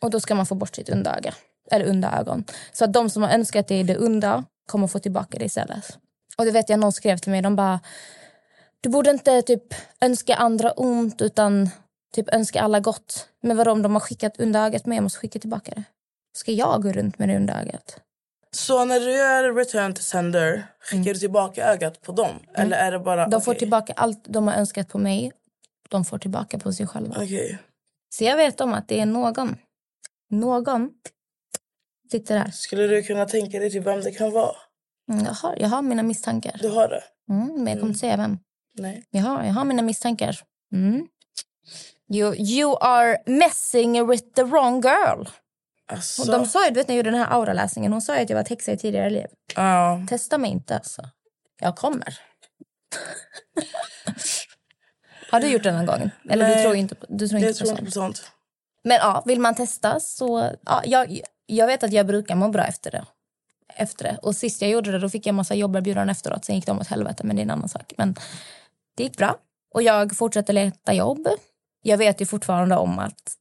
Och då ska man få bort sitt onda öga. Eller onda ögon. Så att de som har önskat dig det onda kommer få tillbaka det istället. Och det vet jag någon skrev till mig. De bara, du borde inte typ önska andra ont utan typ önska alla gott. Men vadå om de har skickat onda ögat med? Jag måste skicka tillbaka det. Ska jag gå runt med det onda ögat? Så när du gör return to sender, skickar du tillbaka ögat på dem? Eller är det bara... Mm. De får okej. tillbaka allt de har önskat på mig. De får tillbaka på sig själva. Okej. Så jag vet om att det är någon. Någon sitter där. Skulle du kunna tänka dig till vem det kan vara? Mm, Jag har, jag har mina misstankar. Du har det? Mm, men jag kommer inte säga vem. Nej. Jag har, jag har mina misstankar. Mm. You, you are messing with the wrong girl. Alltså. Och de sa ju, du vet när jag gjorde den här auraläsningen, hon sa ju att jag var häxa i tidigare liv. Ja. Testa mig inte alltså. Jag kommer. har du gjort det någon gång? Eller du Nej, tror inte på, du tror inte jag på tror sånt? inte på sånt. Men ja, vill man testa så... Ja, jag, jag vet att jag brukar må bra efter det. Efter det. Och sist jag gjorde det då fick jag massa jobberbjudanden efteråt. Sen gick de åt helvete, men det är en annan sak. Men det gick bra. Och jag fortsätter leta jobb. Jag vet ju fortfarande om att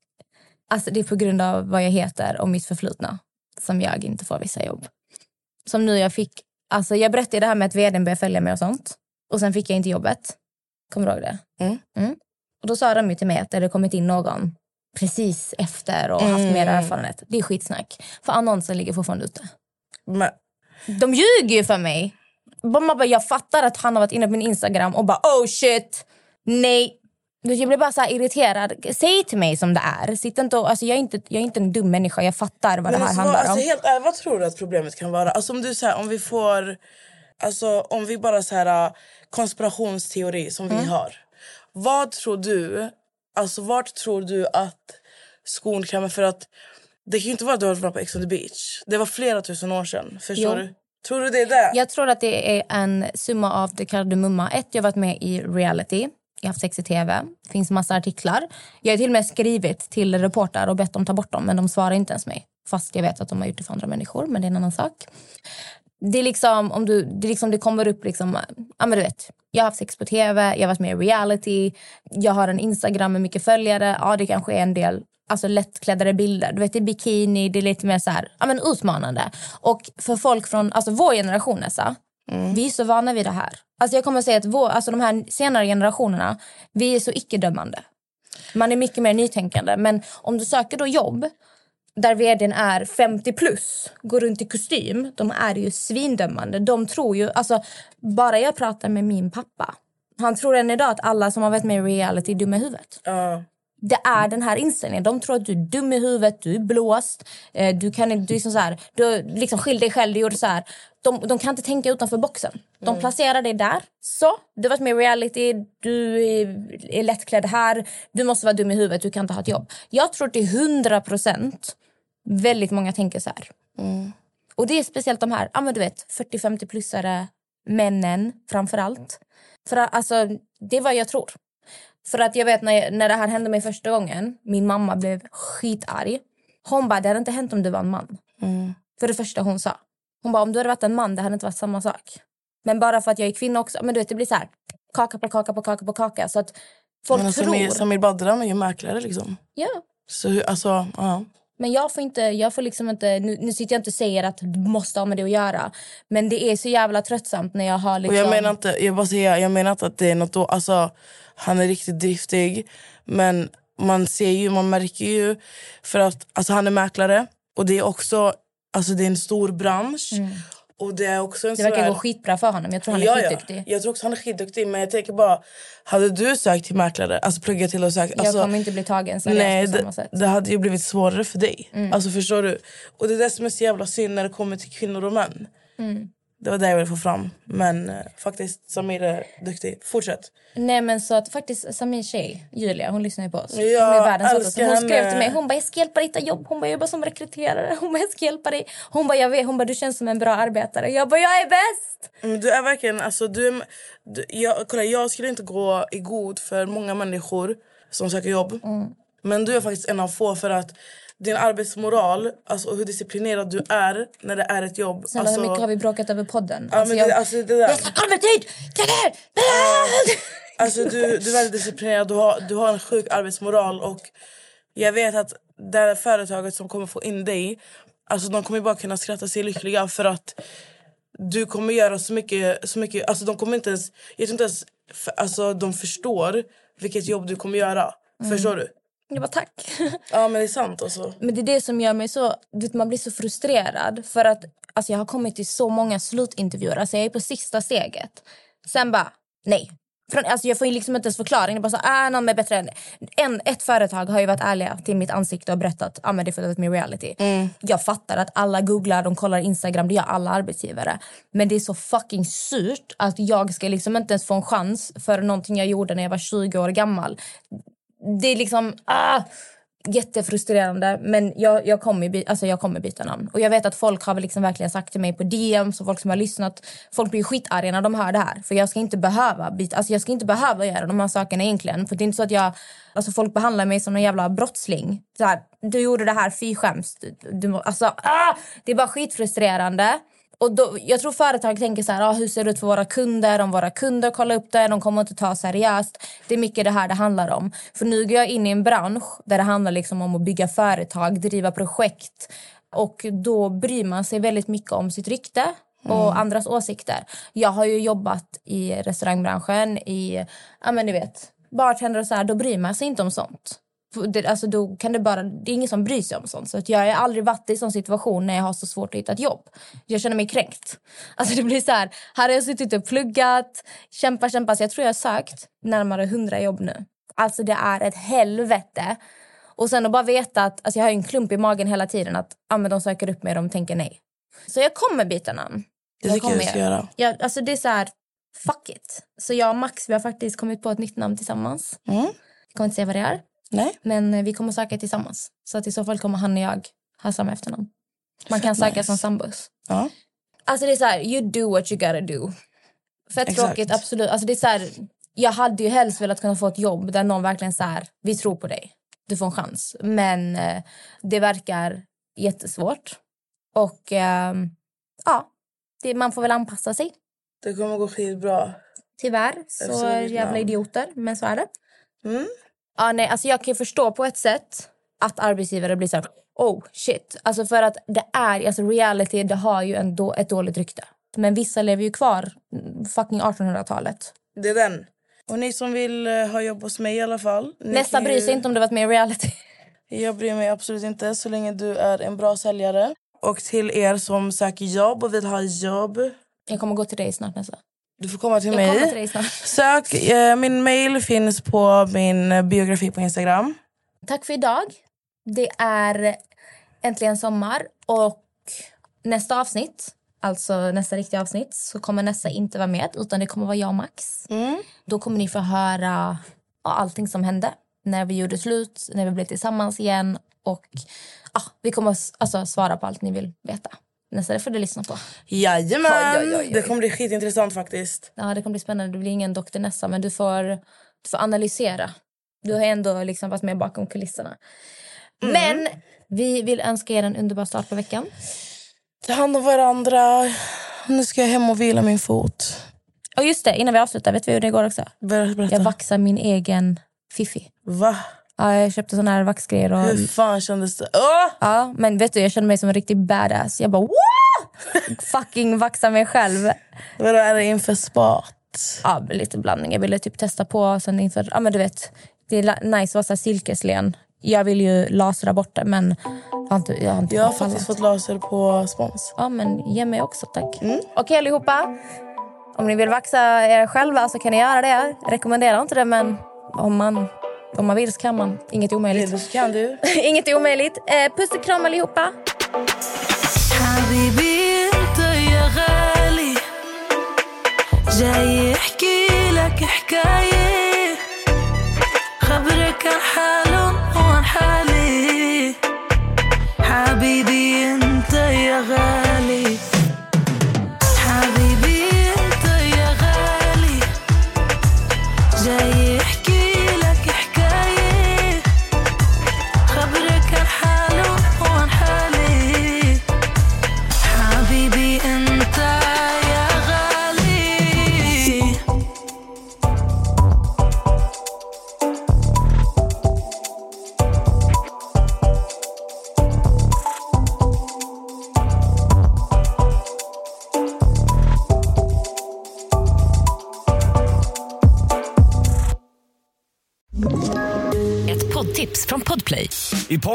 alltså det är på grund av vad jag heter och mitt förflutna som jag inte får vissa jobb. Som nu jag fick... Alltså jag berättade det här med att vdn började följa mig och sånt. Och sen fick jag inte jobbet. Kommer du ihåg det? Mm. Mm. Och då sa de ju till mig att det hade kommit in någon precis efter och haft mer erfarenhet. Det är skitsnack. För annonsen ligger fortfarande ute. Men, De ljuger ju för mig. Man bara, jag fattar att han har varit inne på min Instagram och bara oh shit, nej. Jag blir bara så irriterad. Säg till mig som det är. Sitt inte och, alltså jag, är inte, jag är inte en dum människa. Jag fattar vad det men här alltså, handlar vad, om. alltså, helt ärligt, vad tror du att problemet kan vara? Alltså om du så här, om vi får... Alltså om vi bara så här konspirationsteori som Mm. vi har. Vad tror du... Alltså vart tror du att skon klämmer? För att det kan ju inte vara att du har varit på Ex on the beach. Det var flera tusen år sedan. Förstår Jo. du? Tror du det är det? Jag tror att det är en summa av det kardemumma. Ett, jag har varit med i reality. Jag har haft sex i tv. Det finns massa artiklar. Jag har till och med skrivit till reportrar och bett dem ta bort dem, men de svarar inte ens mig. Fast jag vet att de har gjort det för andra människor, men det är en annan sak. Det är liksom, om du, det, är liksom, det kommer upp liksom, ja men du vet. Jag har haft sex på tv, jag har varit med i reality. Jag har en Instagram med mycket följare. Ja, det kanske är en del alltså lättkläddade bilder. Du vet, det är bikini, det är lite mer så här, ja, men utmanande. Och för folk från alltså vår generation, Nessa, vi är så vana vid det här. Alltså jag kommer att säga att vår, alltså de här senare generationerna, vi är så icke-dömande. Man är mycket mer nytänkande. Men om du söker då jobb där vdn är 50 plus, går runt i kostym, de är ju svindömande. De tror ju, alltså bara jag pratar med min pappa, han tror än idag att alla som har varit med i reality är dumma i huvudet. Ja. Det är den här inställningen. De tror att du är dum i huvudet, du är blåst. Eh, du kan du är som så här, du liksom skill dig själv, du gjorde så här. De, de kan inte tänka utanför boxen. De placerar dig där. Så, du har varit med i reality, du är, är lättklädd här. Du måste vara dum i huvudet, du kan inte ha ett jobb. Jag tror till 100 procent väldigt många tänker så här. Och det är speciellt de här, ja men du vet, 40-50-plussare männen framför allt. För alltså, det är vad jag tror. För att jag vet när, jag, när det här hände mig första gången, min mamma blev skitarg. Hon bara, det hade inte hänt om du var en man. För det första hon sa. Hon bara, om du hade varit en man, det hade inte varit samma sak. Men bara för att jag är kvinna också, men du vet det blir så här, kaka på kaka på kaka på kaka. Så att folk Men tror... Samir, Badran är ju mäklare liksom. Ja. Så hur- alltså, ja. Men jag får inte, jag får liksom inte, nu, nu sitter jag inte och säger att du måste ha med det att göra. Men det är så jävla tröttsamt när jag har liksom... Och jag menar inte, jag bara säger, jag menar inte att det är något då, alltså han är riktigt driftig. Men man ser ju, man märker ju för att alltså han är mäklare. Och det är också, alltså det är en stor bransch och det är också en Mm. det verkar här- gå skitbra för honom. Jag tror han är Ja, ja. skitduktig. Jag tror också han är skitduktig men jag tänker bara, hade du sökt till mäklare, alltså pluggat till och sökt, alltså, jag kommer inte bli tagen Nej, på det, samma sätt. Mm. det hade ju blivit svårare för dig. Alltså förstår du? Och det är det som är så jävla synd när det kommer till kvinnor och män. Mm. Det var det jag ville få fram. Men eh, faktiskt, Samir är duktig. Fortsätt. Nej men så att faktiskt Samirs tjej, Julia, hon lyssnar ju på oss. Ja, hon är världens sötaste. Hon skrev till mig, hon bara jag ska hjälpa dig hitta jobb. Hon bara jag jobbar som rekryterare. Hon bara jag ska hjälpa dig. Hon bara jag vet, hon bara du känns som en bra arbetare. Jag bara jag är bäst. Mm, Du är verkligen... Alltså, du är, du, jag, kolla, jag skulle inte gå i god för många människor som söker jobb. Mm. Men du är faktiskt en av få för att din arbetsmoral alltså, och hur disciplinerad du är när det är ett jobb. Snälla alltså, hur mycket har vi bråkat över podden? Ja, men jag, det, alltså, det där. jag ska tid! Det där! Alltså du, du är väldigt disciplinerad, du har, du har en sjuk arbetsmoral och jag vet att det här företaget som kommer få in dig, alltså de kommer bara kunna skratta sig lyckliga för att du kommer göra så mycket, så mycket alltså de kommer inte ens, jag tror inte ens f- alltså, de förstår vilket jobb du kommer göra. Förstår du? Jag bara tack. Ja men det är sant alltså. Men det är det som gör mig så... Vet, man blir så frustrerad. För att alltså, Jag har kommit till så många slutintervjuer. Alltså, jag är på sista steget. Sen bara, nej. Från, alltså, jag får liksom inte ens förklaring. Det bara så, ah, någon är bättre än... En, ett företag har ju varit ärliga till mitt ansikte och berättat ah, men det är för att med reality. Jag fattar att alla googlar, de kollar Instagram, det gör alla arbetsgivare. Men det är så fucking surt att jag ska liksom inte ens få en chans för någonting jag gjorde när jag var 20 år gammal. Det är liksom... Ah, jättefrustrerande. Men jag, jag, kommer, by- alltså jag kommer byta namn. Och jag vet att folk har liksom verkligen sagt till mig på DM, så folk som har lyssnat, folk blir skitarga när de hör det här. För jag ska inte behöva byta, alltså jag ska inte behöva göra de här sakerna egentligen. För det är inte så att jag, alltså folk behandlar mig som en jävla brottsling. Så här, du gjorde det här, fy skäms. Du, du, alltså, ah, det är bara skitfrustrerande. Och då, jag tror företag tänker så här, ah, hur ser det ut för våra kunder? Om våra kunder kollar upp det, de kommer inte ta seriöst. Det är mycket det här det handlar om. För nu går jag in i en bransch där det handlar liksom om att bygga företag, driva projekt. Och då bryr man sig väldigt mycket om sitt rykte och andras åsikter. Jag har ju jobbat i restaurangbranschen, i, ja men ni vet, bartender och så här, då bryr man sig inte om sånt. Det, alltså då kan det, bara, det är ingen som bryr sig om sånt. Så att jag har aldrig varit i sån situation när jag har så svårt att hitta ett jobb. Jag känner mig kränkt. Alltså det blir så här, här har jag suttit och pluggat, kämpat, kämpat. Så jag tror jag har sökt närmare hundra jobb nu. Alltså det är ett helvete. Och sen att bara veta att, alltså jag har en klump i magen hela tiden att ah, men de söker upp mig och de tänker nej. Så jag kommer byta namn. Det tycker jag du ska göra. Jag, alltså det är så här, fuck it. Så jag och Max vi har faktiskt kommit på ett nytt namn tillsammans. Mm. Jag kommer inte säga vad det är. Nej. Men eh, vi kommer söka tillsammans. Så att i så fall kommer han och jag ha samma efternamn. Man kan söka Nice. som sambos. Ja. Alltså det är så här, you do what you gotta do. Fett Exakt. tråkigt, absolut. Alltså det är så här, jag hade ju helst velat kunna få ett jobb där någon verkligen så här, vi tror på dig. Du får en chans. Men eh, det verkar jättesvårt. Och ehm, ja, det, man får väl anpassa sig. Det kommer gå skitbra. Tyvärr. Så jävla idioter, men så är det. Mm. Ja, nej, alltså jag kan ju förstå på ett sätt att arbetsgivare blir så här, oh shit. Alltså för att det är, alltså reality det har ju en då, ett dåligt rykte. Men vissa lever ju kvar fucking 1800-talet. Det är den. Och ni som vill eh, ha jobb hos mig i alla fall. Nästa bryr ju- sig inte om du varit med i reality. Jag bryr mig absolut inte så länge du är en bra säljare. Och till er som söker jobb och vill ha jobb. Jag kommer gå till dig snart nästa. Du får komma till Jag mig. till. Sök, eh, min mail finns på min biografi på Instagram. Tack för idag. Det är äntligen sommar och nästa avsnitt, alltså nästa riktiga avsnitt, så kommer nästa inte vara med utan det kommer vara jag och Max. Mm. Då kommer ni få höra ja, allting som hände. När vi gjorde slut, när vi blev tillsammans igen och ja, vi kommer alltså, svara på allt ni vill veta. Nästa det får du lyssna på. Jajamän! Oj, oj, oj, oj. Det kommer bli skitintressant faktiskt. Ja, det kommer bli spännande. Det blir ingen Dr. Nessa, men du får, du får analysera. Du har ändå liksom varit med bakom kulisserna. Mm. Men vi vill önska er en underbar start på veckan. Ta hand om varandra. Nu ska jag hem och vila min fot. Och just det, innan vi avslutar, vet vi hur det går också? Ber- Berätta. Jag vaxar min egen fiffi. Va? Ja, jag köpte såna här vaxgrejer. Och... Hur fan kändes det? Åh! Ja, men vet du, jag kände mig som en riktig badass. Jag bara Wah! fucking vaxa mig själv. Vadå, är det inför spat? Ja, lite blandning. Jag ville typ testa på sen inför, ja men du vet, det är nice att vara silkeslen. Jag vill ju lasra bort det men jag har inte, jag har Jag har faktiskt fått laser på spons. Ja men ge mig också tack. Okej allihopa. Om ni vill vaxa er själva så kan ni göra det. Rekommenderar inte det men om man, om man vill så kan man. Inget är omöjligt. Vill så kan du. Inget är omöjligt. Eh, puss och kram allihopa. Habibi.